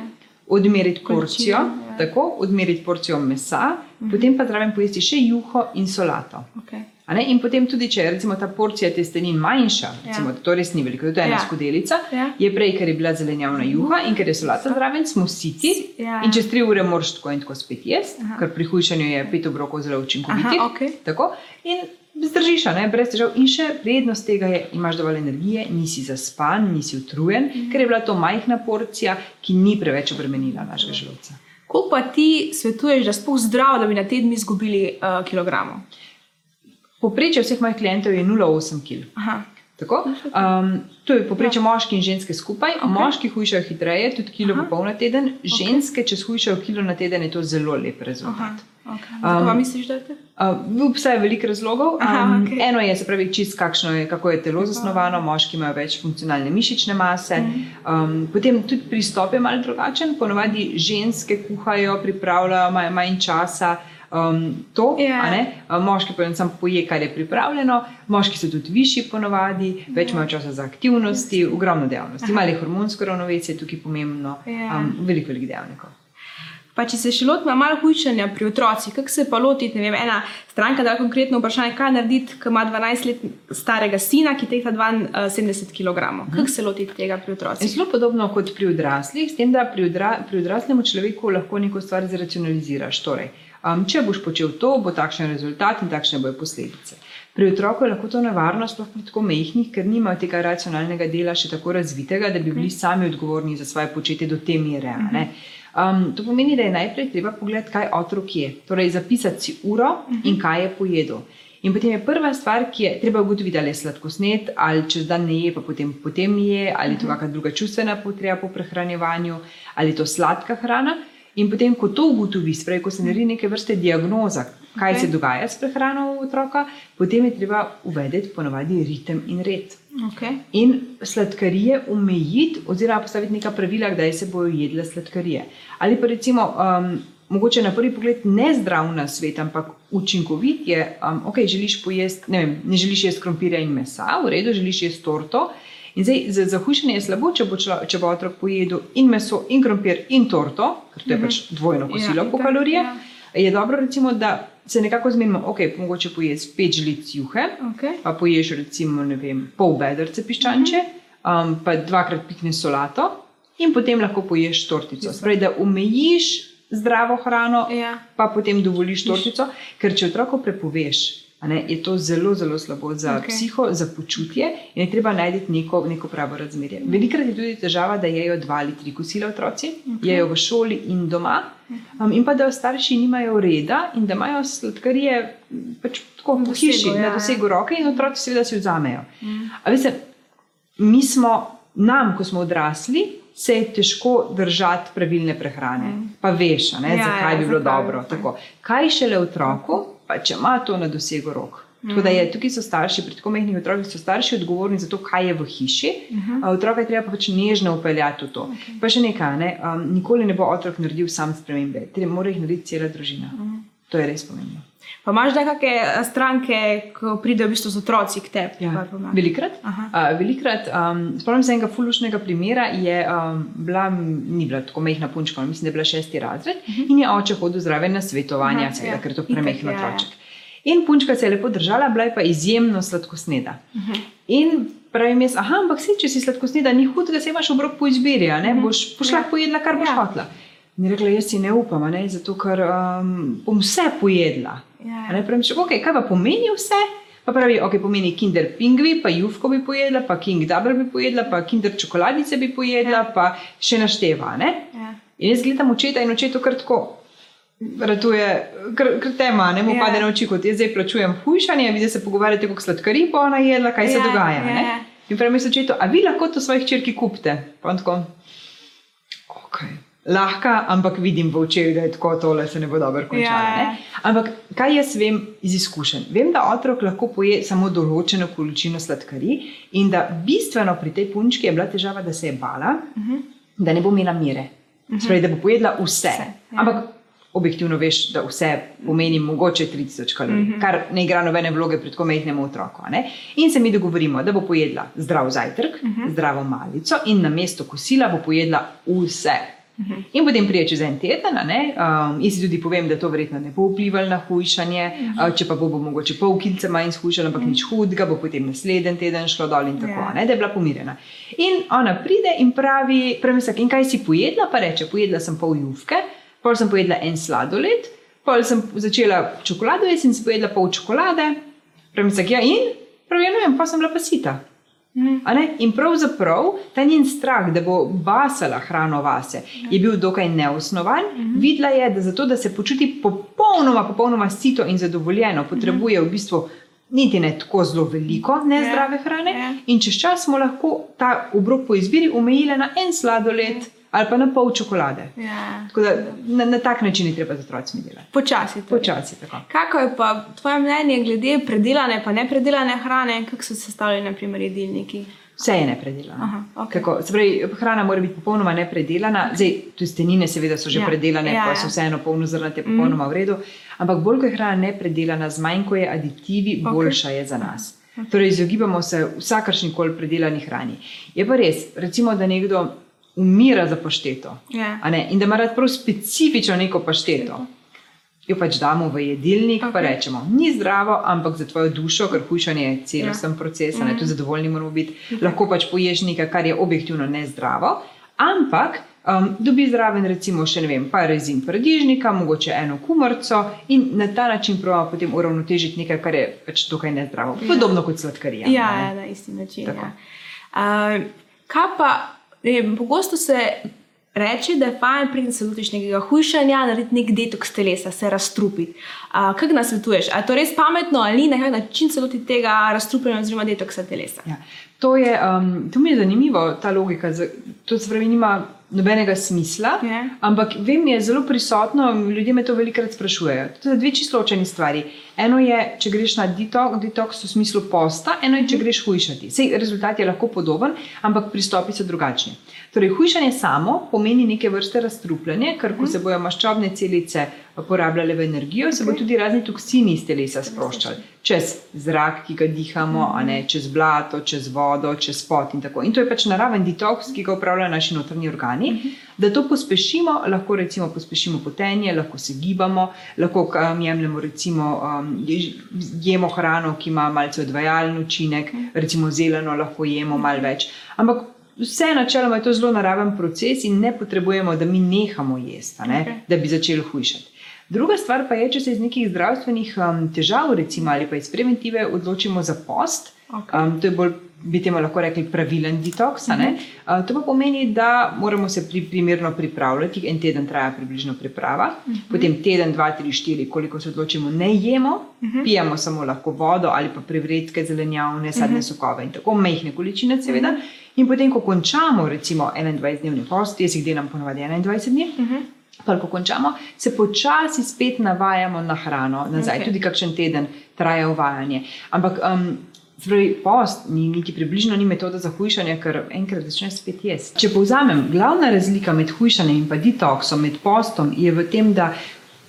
[SPEAKER 2] odmeriti porcijo,
[SPEAKER 1] Količino, ja.
[SPEAKER 2] Tako, odmeriti porcijo mesa, uh -huh. potem pa zraven pojesti še juho in solato.
[SPEAKER 1] Okay.
[SPEAKER 2] In potem tudi, če je recimo, ta porcija testenin manjša, recimo, to res ni veliko, to je ena
[SPEAKER 1] Ja.
[SPEAKER 2] skodelica,
[SPEAKER 1] Ja.
[SPEAKER 2] je prej, ker je bila zelenjavna juha in ker je solata zraven, smo siti.
[SPEAKER 1] Ja.
[SPEAKER 2] In čez tri ure moraš tako in tako spet jesti, ker pri hujšanju je pet obrokov zelo učinkovitih.
[SPEAKER 1] Aha, okej.
[SPEAKER 2] Tako, in zdržiš, ne, brez težav. In še prednost tega je, imaš dovolj energije, nisi zaspan, nisi utrujen,
[SPEAKER 1] Mhm.
[SPEAKER 2] ker je bila to majhna porcija, ki ni preveč obremenila našega želodca.
[SPEAKER 1] Koliko pa ti svetuješ, da sploh zdravo, da bi na teden izgubili uh, kilogramov?
[SPEAKER 2] Poprečje vseh mojih klientov je 0,8 kg.
[SPEAKER 1] Aha.
[SPEAKER 2] Tako? Um, to je poprečje moški in ženske skupaj. Okay. Moški hujšajo hitreje, tudi kilo
[SPEAKER 1] Aha.
[SPEAKER 2] po pol na teden, ženske, če hujšajo kilo na teden, je to zelo lep
[SPEAKER 1] Aha.
[SPEAKER 2] rezultat.
[SPEAKER 1] Okay. Zato pa misliš, da je to?
[SPEAKER 2] Uh, obstaja veliko razlogov.
[SPEAKER 1] Aha,
[SPEAKER 2] Um,
[SPEAKER 1] okej.
[SPEAKER 2] Eno je, se pravi, čist, kakšno je, kako je telo zasnovano, moški imajo več funkcionalne mišične mase. Um, potem tudi pristop je malo drugačen, ponovadi ženske kuhajo, pripravljajo, imajo manj časa. Um, to,
[SPEAKER 1] Ja.
[SPEAKER 2] a ne? Uh, moški pa samo poje, kar je pripravljeno, moški so tudi višji, ponovadi, več imajo časa za aktivnosti, ogromno dejavnosti. Malo je hormonsko ravnovesje tukaj pomembno,
[SPEAKER 1] Ja.
[SPEAKER 2] um, veliko, veliko dejavnikov.
[SPEAKER 1] Pa če se še lotimo malo hujšanja pri otrocih, kako se pa lotiti? Ne Vem, ena stranka da konkretno vprašanje, kaj narediti, ko ima 12 let starega sina, ki tehta 72 kg. Kako se lotiti tega pri
[SPEAKER 2] Je
[SPEAKER 1] otrocih?
[SPEAKER 2] Zelo podobno kot pri odraslih, s tem, da pri, odra, pri odraslem človeku lahko neko stvar zracionaliziraš. Torej, um, če boš počel to, bo takšen rezultat in takšne bojo posledice. Pri otroku je lahko to nevarno, sploh pri tako mehkih, ker nimajo tega racionalnega dela še tako razvitega, da bi bili sami odgovorni za svoje početje do te mere. a ne. Um, to pomeni, da je najprej treba pogledati, kaj otrok je. Torej, zapisati si uro in kaj je pojedel. In potem je prva stvar, ki je treba ugotoviti, ali je sladkosnet, ali čez dan ne je, pa potem, potem je, ali je to kakšna druga čustvena potreba po prehranjevanju, ali je to sladka hrana. In potem, ko to ugotovi, spravi, ko se naredi neke vrste diagnoza, kaj
[SPEAKER 1] Ok.
[SPEAKER 2] se dogaja s prehrano otroka, potem je treba uvedeti ponovadi ritem in red.
[SPEAKER 1] Okay.
[SPEAKER 2] In sladkarije omejiti, oziroma postaviti neka pravila, kdaj se bodo jedle sladkarije. Ali pa recimo, um, mogoče na prvi pogled ne zdrav na svet, ampak učinkovit je, um, ok, želiš pojesti, ne, vem, ne želiš jesti krompirja in mesa, v redu, želiš jesti torto. In zdaj, za, za hujšanje je slabo, če bo, člo, če bo otrok pojedel in meso, in krompir, in torto, ker to je pač dvojno kosilo
[SPEAKER 1] Ja,
[SPEAKER 2] po kalorijah.
[SPEAKER 1] ja.
[SPEAKER 2] Je dobro, recimo, da se nekako zmenimo, ok, mogoče pojesti pet žlic juhe,
[SPEAKER 1] Okay.
[SPEAKER 2] pa poješ recimo vem, pol bedrce piščanče, um, pa dvakrat pikne solato in potem lahko poješ tortico. Spravi, da omejiš zdravo hrano,
[SPEAKER 1] Ja.
[SPEAKER 2] pa potem dovoliš tortico, ker če otroku prepoveš. Ne, je to zelo, zelo slabo za okay. psiho, za počutje in je treba najti neko, neko pravo razmerje. Velikrat je tudi težava, da jejo dva ali tri kosila otroci, okay. jejo v šoli in doma, um, in pa da starši nimajo reda in da imajo sladkarije m, pač tako po hiši,
[SPEAKER 1] ja,
[SPEAKER 2] na
[SPEAKER 1] ja.
[SPEAKER 2] dosegu roke in otroci seveda si vzamejo. Mm. A veste, mi smo, nam, ko smo odrasli, se je težko držati pravilne prehrane. Mm. Pa veš, ne,
[SPEAKER 1] Ja,
[SPEAKER 2] zakaj
[SPEAKER 1] ja,
[SPEAKER 2] bi bilo
[SPEAKER 1] zakaj,
[SPEAKER 2] dobro. Tako. Kaj šele otroku, pa če ima to na dosegu rok. Tako da je tukaj so starši, pri tako mehkih otrocih so starši odgovorni za to, kaj je v hiši. Uh -huh. Otroka je treba pa pač nežno upeljati v to. Okay. Pa še nekaj, ne? um, nikoli ne bo otrok naredil sam spremembe, treba mora jih narediti cela družina. Uh -huh. To je res pomembno.
[SPEAKER 1] Pa imaš da kakšne stranke, ko pridejo v bistvu z otroci k tebi?
[SPEAKER 2] Ja. Velikrat. Uh, velikrat um, Spomnim se enega fulušnega primera. Je, um, bila, ni bila tako mehna punčka, mislim, da je bila šesti razred uh -huh. in je oče hodil zraven na svetovanja, Aha, seveda, ja. ker je to premehno otroček. Ja, ja. In punčka se je lepo držala, bila je pa izjemno sladkosneda. Uh mhm. -huh. In pravim jaz, aha, ampak si, če si sladkosneda, ni hud, da se imaš obrok po izbiri, ne uh mhm. -huh. boš pošla ja. pojedla, kar boš ja. hotla. In rekla, jaz si ne upam, ne? zato ker um, bom vse pojedla. Ja. Ne pravim, okay, kaj pa pomeni vse? Pa pravi, ok, pomeni kinder pingvi, pa jufko bi pojedla, pa king dabr bi pojedla, pa kinder čokoladice bi pojedla, ja. pa še našteva. Ja. In jaz gledam očeta in očetu kar tako ratuje, ker tema ne mu yeah. Pade na oči, kot jaz zdaj plačujem hujšanje, vi se pogovarjate, kako sladkari bo ona jedla, kaj yeah, se ja, dogaja. Yeah. Ja. In pravi očetu, a vi lahko to svojih črki kupite? Tako, okay. Lahko, ampak vidim v očeh, da je tako, tole se ne bo dobro končalo. Yeah. Ampak kaj jaz vem iz izkušenj? Vem, da otrok lahko poje samo določeno količino sladkari in da bistveno pri tej punčki je bila težava, da se je bala, uh mhm. -huh. da ne bo imela mire. Uh -huh. Spravi, da bo pojedla vse. vse yeah. Ampak objektivno veš, da vse pomeni mogoče 3000 kalorij, mm -hmm. kar ne igra nobene vloge pri tako mehkem otroku. In se mi dogovorimo, da bo pojedla zdrav zajtrk, mm -hmm. zdravo malico in na mesto kosila bo pojedla vse. Mhm. In potem prije čez en teden, um, in si tudi povem, da to verjetno ne bo vplivalo na hujšanje, -huh. uh, če pa bo, bo mogoče pol kilca manj zhušalo, ampak -huh. nič hudega, bo potem naslednji teden šlo dol in tako. Ja. ne, da je bila pomirjena. In ona pride in pravi, premislek, in kaj si pojedla, pa reče, pojedla sem pol jufke, Pol sem pojedla en sladoled, pol sem začela čokolado jesti in sem pojedla pol čokolade. Pravi se, ja, in pravi, ja, no, vem, pa sem bila pasita. Mm. In pravzaprav ta njen strah, da bo basala hrano vase, je bil dokaj neosnovan. Mm -hmm. Videla je, da zato, da se počuti popolnoma, popolnoma sito in zadovoljeno, potrebuje mm -hmm. v bistvu niti ne tako zelo veliko nezdrave yeah. Ja, hrane. Yeah. Ja. In čez čas smo lahko ta obrok po izbiri omejili na en sladoled. Yeah. Ja ali pa na pol čokolade. Ja. Da, na, na tak način je treba z otroci delati.
[SPEAKER 1] Počasi.
[SPEAKER 2] Počasi
[SPEAKER 1] kako je pa tvoje mnenje glede predelane in nepredelane hrane, kako so sestavljeni, naprimer, jedilniki?
[SPEAKER 2] Vse je nepredelano. Aha, okay. pravi, hrana mora biti popolnoma nepredelana. Zdaj, tudi stenine, seveda, so že ja. predelane, ja, pa so vseeno polno zrnate, mhm. popolnoma mm. v redu. Ampak bolj, ko je hrana nepredelana, zmanjkuje aditivi, okay. boljša je za nas. Okay. Torej, izogibamo se vsakršni koli predelani hrani. Je pa res, recimo, da nekdo umira za pašteto. Yeah. Ja. In da ima rad prav specifično neko pašteto. Jo pač damo v jedilnik, okay. pa rečemo, ni zdravo, ampak za tvojo dušo, ker hujšanje je celosten yeah. Ja. proces, mm. tu zadovoljni moramo biti. Okay. Lahko pač poješ nekaj, kar je objektivno nezdravo, ampak um, dobi zraven, recimo, še ne vem, pa rezin paradižnika, mogoče eno kumrco in na ta način pravimo potem uravnotežiti nekaj, kar je pač tukaj nezdravo. Ja. Podobno kot sladkarija.
[SPEAKER 1] Ja, ja, na isti način. Ja. Uh, kaj pa? Ne, pogosto se reče, da je fajn, preden se lotiš nekega hujšanja, narediti nek detoks telesa, se razstrupiti. Kaj nas svetuješ? Je to res pametno ali na kakšen način se loti tega razstrupljanja oziroma detoksa telesa?
[SPEAKER 2] Ja. To, je, um, to mi je zanimivo, ta logika. To se pravi, nima nobenega smisla, yeah. Ja. ampak vem, je zelo prisotno, ljudje me to velikokrat sprašujejo. To so dve čisto ločeni stvari. Eno je, če greš na detoks, detoks v smislu posta, eno je, če mhm. greš hujšati. Sej rezultat je lahko podoben, ampak pristopi so drugačni. Torej, hujšanje samo pomeni neke vrste razstrupljanje, ker ko mhm. se bojo maščobne celice porabljale v energijo, se bodo tudi razni toksini iz telesa sproščali. Čez zrak, ki ga dihamo, ne, čez blato, čez vodo, čez pot in tako. In to je pač naraven detoks, ki ga upravljajo naši notrni organi. Da to pospešimo, lahko recimo pospešimo potenje, lahko se gibamo, lahko um, jemljemo recimo um, jemo hrano, ki ima malce odvajalni učinek, recimo zeleno lahko jemo malo več. Ampak vse načeloma je to zelo naraven proces in ne potrebujemo, da mi nehamo jesti, ne, okay. da bi začeli hujšati. Druga stvar pa je, če se iz nekih zdravstvenih um, težav, recimo ali pa iz preventive, odločimo za post. Okay. Um, to je bolj, bi temu lahko rekli, pravilen detoks. Uh -huh. uh, to pa pomeni, da moramo se pri, primerno pripravljati. En teden traja približno priprava, uh mhm. -huh. potem teden, dva, tri, štiri, koliko se odločimo, ne jemo, uh mhm. -huh. pijemo samo lahko vodo ali pa prevredke, zelenjavne, sadne uh mhm. -huh. sokove in tako majhne količine, seveda. Uh -huh. In potem, ko končamo, recimo 21-dnevni post, jaz jih delam ponovadi 21 dni. Uh -huh Pa, ko končamo, se počasi spet navajamo na hrano, nazaj, okay. tudi kakšen teden traja uvajanje. Ampak um, Zdaj, post ni niti približno ni metoda za hujšanje, ker enkrat začneš spet jesti. Če povzamem, glavna razlika med hujšanjem in pa detoksom, med postom, je v tem, da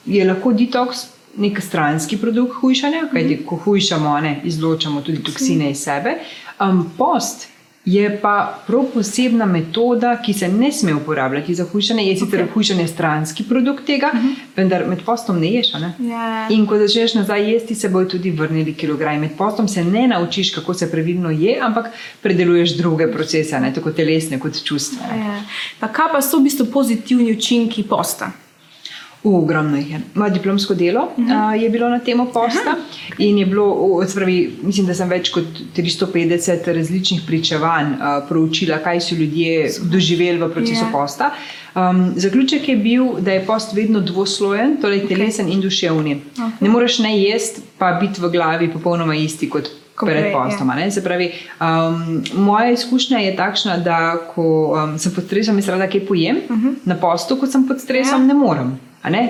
[SPEAKER 2] je lahko detoks nek stranski produkt hujšanja, kajti ko hujšamo, ne, izločamo tudi toksine iz sebe. Um, post je pa prav posebna metoda, ki se ne sme uporabljati za hujšanje. Je sicer
[SPEAKER 1] Okej.
[SPEAKER 2] hujšanje stranski produkt tega, vendar med postom ne ješ. Ne?
[SPEAKER 1] Ja.
[SPEAKER 2] In ko začneš nazaj jesti, se bojo tudi vrnili kilogrami. Med postom se ne naučiš, kako se pravilno je, ampak predeluješ druge procese, ne? tako telesne kot čustvene.
[SPEAKER 1] Ja. Pa kaj pa so v bistvu pozitivni učinki posta?
[SPEAKER 2] Uh, ogromno jih je. Moje diplomsko delo uh -huh. uh, je bilo na temo posta in je bilo, uh, spravi, mislim, da sem več kot 350 različnih pričevanj uh, proučila, kaj so ljudje doživeli v procesu
[SPEAKER 1] Ja.
[SPEAKER 2] posta. Um, zaključek je bil, da je post vedno dvoslojen, torej telesen in duševni.
[SPEAKER 1] Okej.
[SPEAKER 2] Ne moreš ne jesti, pa biti v glavi popolnoma isti kot.
[SPEAKER 1] Komplet,
[SPEAKER 2] Pred postom. a ne. Se pravi, um, moja izkušnja je takšna, da ko um, sem pod stresom, jaz rada kaj pojem, uh -huh. na postu, ko sem pod stresom,
[SPEAKER 1] Ja.
[SPEAKER 2] ne morem.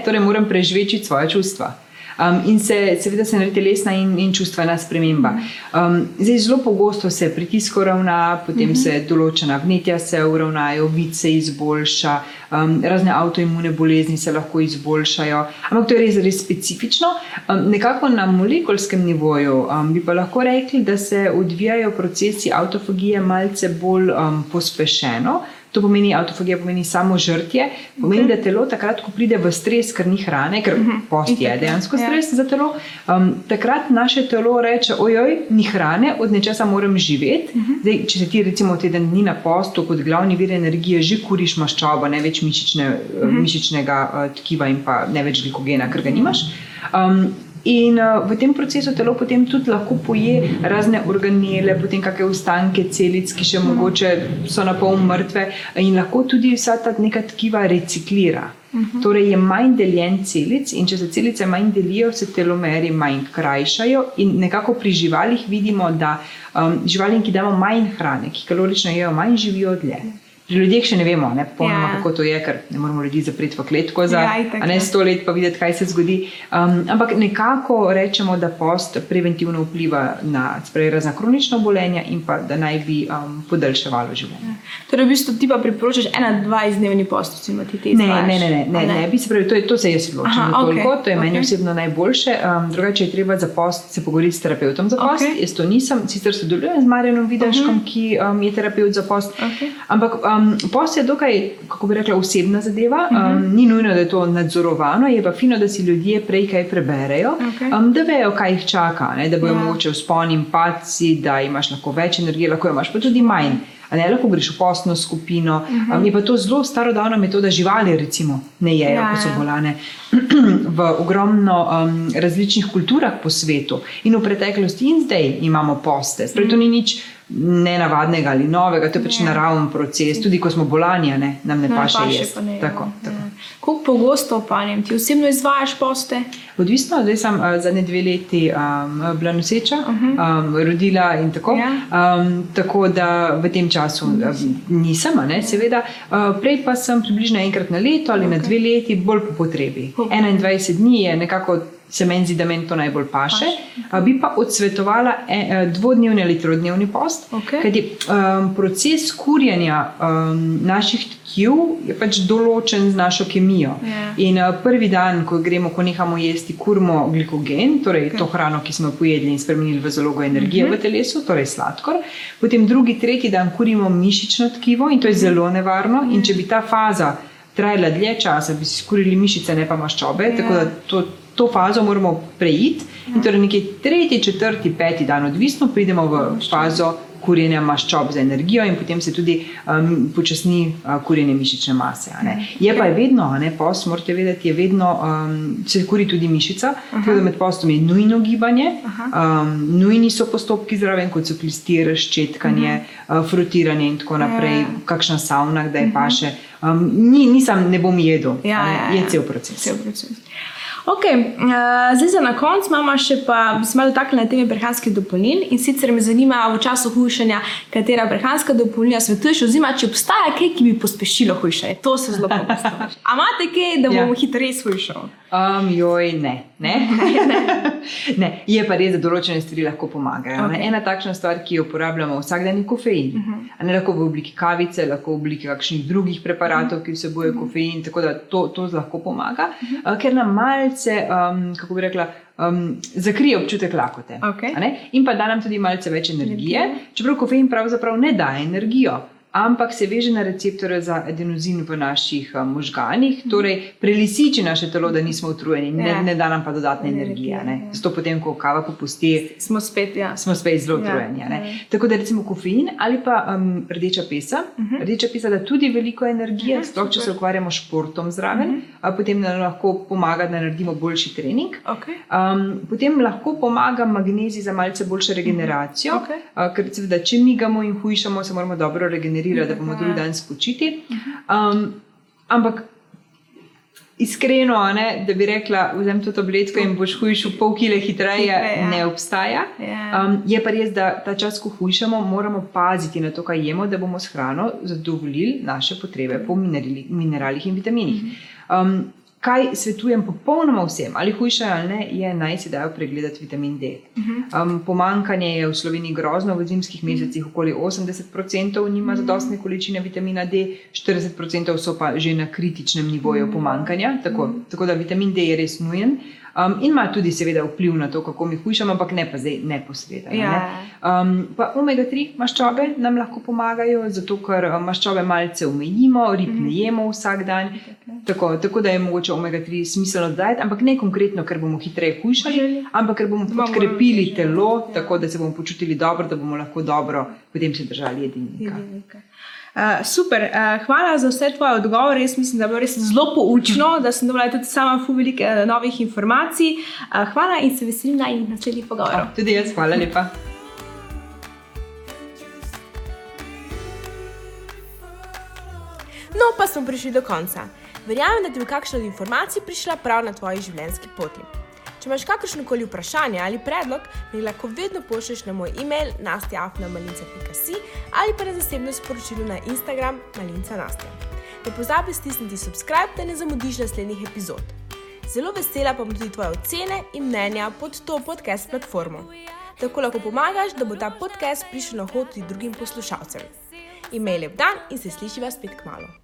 [SPEAKER 2] Torej, moram preživeti svoje čustva. Um, in se, seveda, se naredi telesna in, in čustvena sprememba. Um, zdaj, zelo pogosto se pritisk uravna, potem uh -huh. se določena vnetja se uravnajo, vid se izboljša, um, razne avtoimune bolezni se lahko izboljšajo. Ampak to je res, res specifično. Um, nekako na molekulskem nivoju um, bi pa lahko rekli, da se odvijajo procesi avtofagije malce bolj um, pospešeno. To pomeni, avtofagija pomeni samo žrtje, pomeni, okay. da telo takrat, ko pride v stres, ker ni hrane, ker uh -huh. post je dejansko
[SPEAKER 1] Ja.
[SPEAKER 2] stres za telo, um, takrat naše telo reče: ojoj, ni hrane, od nečesa moram živeti. Uh -huh. Zdaj, če se ti recimo teden dni na postu kot glavni vir energije že kuriš maščobo, ne več mišične, uh -huh. mišičnega uh, tkiva in pa ne več glikogena, ker ga nimaš. Um, In uh, v tem procesu telo potem tudi lahko poje razne organele, potem kakšne ostanke celic, ki še mm. mogoče so na pol mrtve, in lahko tudi vsa ta neka tkiva reciklira. Mm -hmm. Torej je manj deljen celic, in če se celice manj delijo, se telomeri manj krajšajo. In nekako pri živalih vidimo, da um, živalim, ki damo manj hrane, ki kalorično jejo, manj živijo dlje. Pri ljudeh še ne vemo, ne, popolnoma,
[SPEAKER 1] Ja.
[SPEAKER 2] kako to je, ker ne moramo ljudi zapreti v kletko za
[SPEAKER 1] Ja, itak,
[SPEAKER 2] a ne
[SPEAKER 1] ja.
[SPEAKER 2] sto let, pa videti, kaj se zgodi. Um, ampak nekako rečemo, da post preventivno vpliva na razna kronična obolenja in pa da naj bi um, podaljševalo življenje.
[SPEAKER 1] Torej, v bistvu ti pa priporočaš ena, dva izdnevni post, recimo ti te
[SPEAKER 2] Ne,
[SPEAKER 1] izvajaš,
[SPEAKER 2] ne, ne, ne, ne,
[SPEAKER 1] a
[SPEAKER 2] ne, bi se pravi, to, je, to se jaz odločim.
[SPEAKER 1] Aha,
[SPEAKER 2] Aha, toliko,
[SPEAKER 1] okej,
[SPEAKER 2] to je meni
[SPEAKER 1] okej.
[SPEAKER 2] osebno najboljše. Um, drugače je treba za post se pogovoriti s terapeutom za post.
[SPEAKER 1] Okej.
[SPEAKER 2] Jaz to nisem, sicer sodelujem z Marjanom Vidaškom, ki um, je terapeut za post.
[SPEAKER 1] Okej.
[SPEAKER 2] Ampak um, post je dokaj, kako bi rekla, osebna zadeva. Um, ni nujno, da je to nadzorovano, je pa fino, da si ljudje prej kaj preberejo,
[SPEAKER 1] Okej.
[SPEAKER 2] um, da vejo, kaj jih čaka, ne, da bojo
[SPEAKER 1] Ja.
[SPEAKER 2] yeah. mogoče vzponi in padci, da imaš lahko več energije, lahko imaš pa tudi manj. A ne, lahko greš v postno skupino. Um, je pa to zelo starodavna metoda, živali recimo ne jejo,
[SPEAKER 1] Ja,
[SPEAKER 2] ja, ko so
[SPEAKER 1] ja.
[SPEAKER 2] bolane. v ogromno um, različnih kulturah po svetu in v preteklosti in zdaj imamo poste. Spravi, to ni nič nenavadnega ali novega, to je pač
[SPEAKER 1] Ja.
[SPEAKER 2] naraven proces. Tudi ko smo bolani, ne, nam ne
[SPEAKER 1] Ne,
[SPEAKER 2] paše jesti.
[SPEAKER 1] pa ne,
[SPEAKER 2] Tako,
[SPEAKER 1] ja.
[SPEAKER 2] tako.
[SPEAKER 1] Koliko pogosto opanjem? Ti osebno izvajaš poste?
[SPEAKER 2] Odvisno, zdaj sem uh, zadnje dve leti um, bila noseča, uh -huh. um, rodila in tako.
[SPEAKER 1] Ja.
[SPEAKER 2] Um, tako da v tem času um, nisem, ne, seveda. Uh, prej pa sem približno enkrat na leto ali okay. na dve leti, bolj po potrebi.
[SPEAKER 1] Po-
[SPEAKER 2] 21 dni je nekako. Se meni zdi, da meni to najbolj paše. A Bi pa odsvetovala e, e, dvodnevni ali trodnevni post.
[SPEAKER 1] Okej.
[SPEAKER 2] Kajti um, proces kurjenja um, naših tkiv je pač določen z našo kemijo.
[SPEAKER 1] Ja.
[SPEAKER 2] In uh, prvi dan, ko gremo, ko nehamo jesti, kurimo glikogen, torej okay. to hrano, ki smo jo pojedli in spremenili v zalogo energije uh -huh. v telesu, torej sladkor. Potem drugi, tretji dan kurimo mišično tkivo in to je zelo nevarno. In če bi ta faza trajala dlje časa, bi si skurili mišice, ne pa maščobe.
[SPEAKER 1] Ja.
[SPEAKER 2] Tako da to, to fazo moramo preiti. In torej nekje tretji, četrti, peti dan, odvisno, pridemo v fazo kurjenja maščob za energijo in potem se tudi um, počasni uh, kurjenje mišične mase. Je pa je vedno, ne, post, morate vedeti, je vedno, um, se kuri tudi mišica, tako da med postom je nujno gibanje, um, nujni so postopki zraven, kot so klistir, ščetkanje, uh, frutiranje in tako naprej,
[SPEAKER 1] Ja.
[SPEAKER 2] kakšna savna, kdaj paše. Um, ni, nisem, ne bom jedel,
[SPEAKER 1] Ja,
[SPEAKER 2] a ne,
[SPEAKER 1] ja,
[SPEAKER 2] je
[SPEAKER 1] ja.
[SPEAKER 2] cel proces.
[SPEAKER 1] Cel proces. Okay, uh, zdaj za na konec imamo še pa, bi se malo dotaknili teme prehranskih dopolnil in sicer me zanima v času hujšanja, katera prehranska dopolnila svetuješ, oziroma če obstaja kaj, ki bi pospešilo hujšanje. To se zelo pogosto. A imate kaj, da bomo ja. hitreje hujšali?
[SPEAKER 2] Um, joj, ne. Ne. ne. Je pa res, da določene stvari lahko pomagajo. Okay. Ena takšna stvar, ki jo uporabljamo vsak dan, je kofein. Uh -huh. Ne lahko v obliki kavice, lahko v obliki kakšnih drugih preparatov, uh -huh. ki vsebujejo -huh. kofein, tako da to, to lahko pomaga, uh -huh. uh, ker nam malce, um, kako bi rekla. Um, zakrije občutek lakote.
[SPEAKER 1] Okay.
[SPEAKER 2] In pa da nam tudi malce več energije, čeprav kofein pravzaprav ne daje energijo ampak se veže na receptore za adenozin v naših uh, možganih, torej prelisiči naše telo, da nismo utrujeni, ne, ja. ne da nam pa dodatne energije. energije ja. Zato potem, ko kava popusti,
[SPEAKER 1] smo spet, ja.
[SPEAKER 2] smo spet zelo ja, utrujeni. Ja. Tako da recimo kofein ali pa um, rdeča pesa. Uh mhm. -huh. Rdeča pesa da tudi veliko energije, uh -huh, sploh če se ukvarjamo s športom zraven, uh -huh. potem nam lahko pomaga, da naredimo boljši trening.
[SPEAKER 1] Okay.
[SPEAKER 2] Um, potem lahko pomaga magnezij za malce boljšo regeneracijo, uh -huh. okay. uh, ker seveda, če migamo in hujšamo, se moramo dobro regenerirati regenerira, da bomo drugi dan spočiti. Um, ampak iskreno, ne, da bi rekla, vzem to tabletko in boš hujšal pol kile hitreje, ja. ne obstaja.
[SPEAKER 1] Ja.
[SPEAKER 2] Um, je pa res, da ta čas, ko hujšamo, moramo paziti na to, kaj jemo, da bomo s hrano zadovoljili naše potrebe po mineralih in vitaminih. Um, kaj svetujem popolnoma vsem, ali hujše ali ne, je naj si dajo pregledati vitamin D. Um, pomankanje je v Sloveniji grozno, v zimskih mesecih okoli 80% nima zadostne količine vitamina D, 40% so pa že na kritičnem nivoju pomankanja, tako, tako da vitamin D je res nujen. Um, in ima tudi, seveda, vpliv na to, kako mi hujšamo, ampak ne pa zdaj neposredno.
[SPEAKER 1] Ja.
[SPEAKER 2] Ne? Um, pa omega-3 maščobe nam lahko pomagajo, zato ker um, maščobe malce umejimo, rib ne mhm. jemo vsak dan. Tako, tako da je mogoče omega-3 smiselno dodati, ampak ne konkretno, ker bomo hitreje hujšali, ampak ker bomo podkrepili telo, tako da se bomo počutili dobro, da bomo lahko dobro potem se držali jedilnika.
[SPEAKER 1] Uh, super, uh, hvala za vse tvoje odgovore. Jaz mislim, da je bilo res zelo poučno, da sem dobila tudi sama veliko uh, novih informacij. Uh, hvala in se veselim na naslednjih pogovorih.
[SPEAKER 2] Tudi jaz, hvala lepa.
[SPEAKER 1] No, pa smo prišli do konca. Verjamem, da ti bo kakšna od informacij prišla prav na tvoji življenjski poti. Če imaš kakršno koli vprašanje ali predlog, mi lahko vedno pošlješ na moj e-mail nastjafnamalinca.si ali pa na zasebno sporočilo na Instagram malinca nastja. Ne pozabi stisniti subscribe, da ne zamudiš naslednjih epizod. Zelo vesela pa bom tudi tvoje ocene in mnenja pod to podcast platformo. Tako lahko pomagaš, da bo ta podcast prišel na hod tudi drugim poslušalcem. Imej lep dan in se slišiva spet k malu.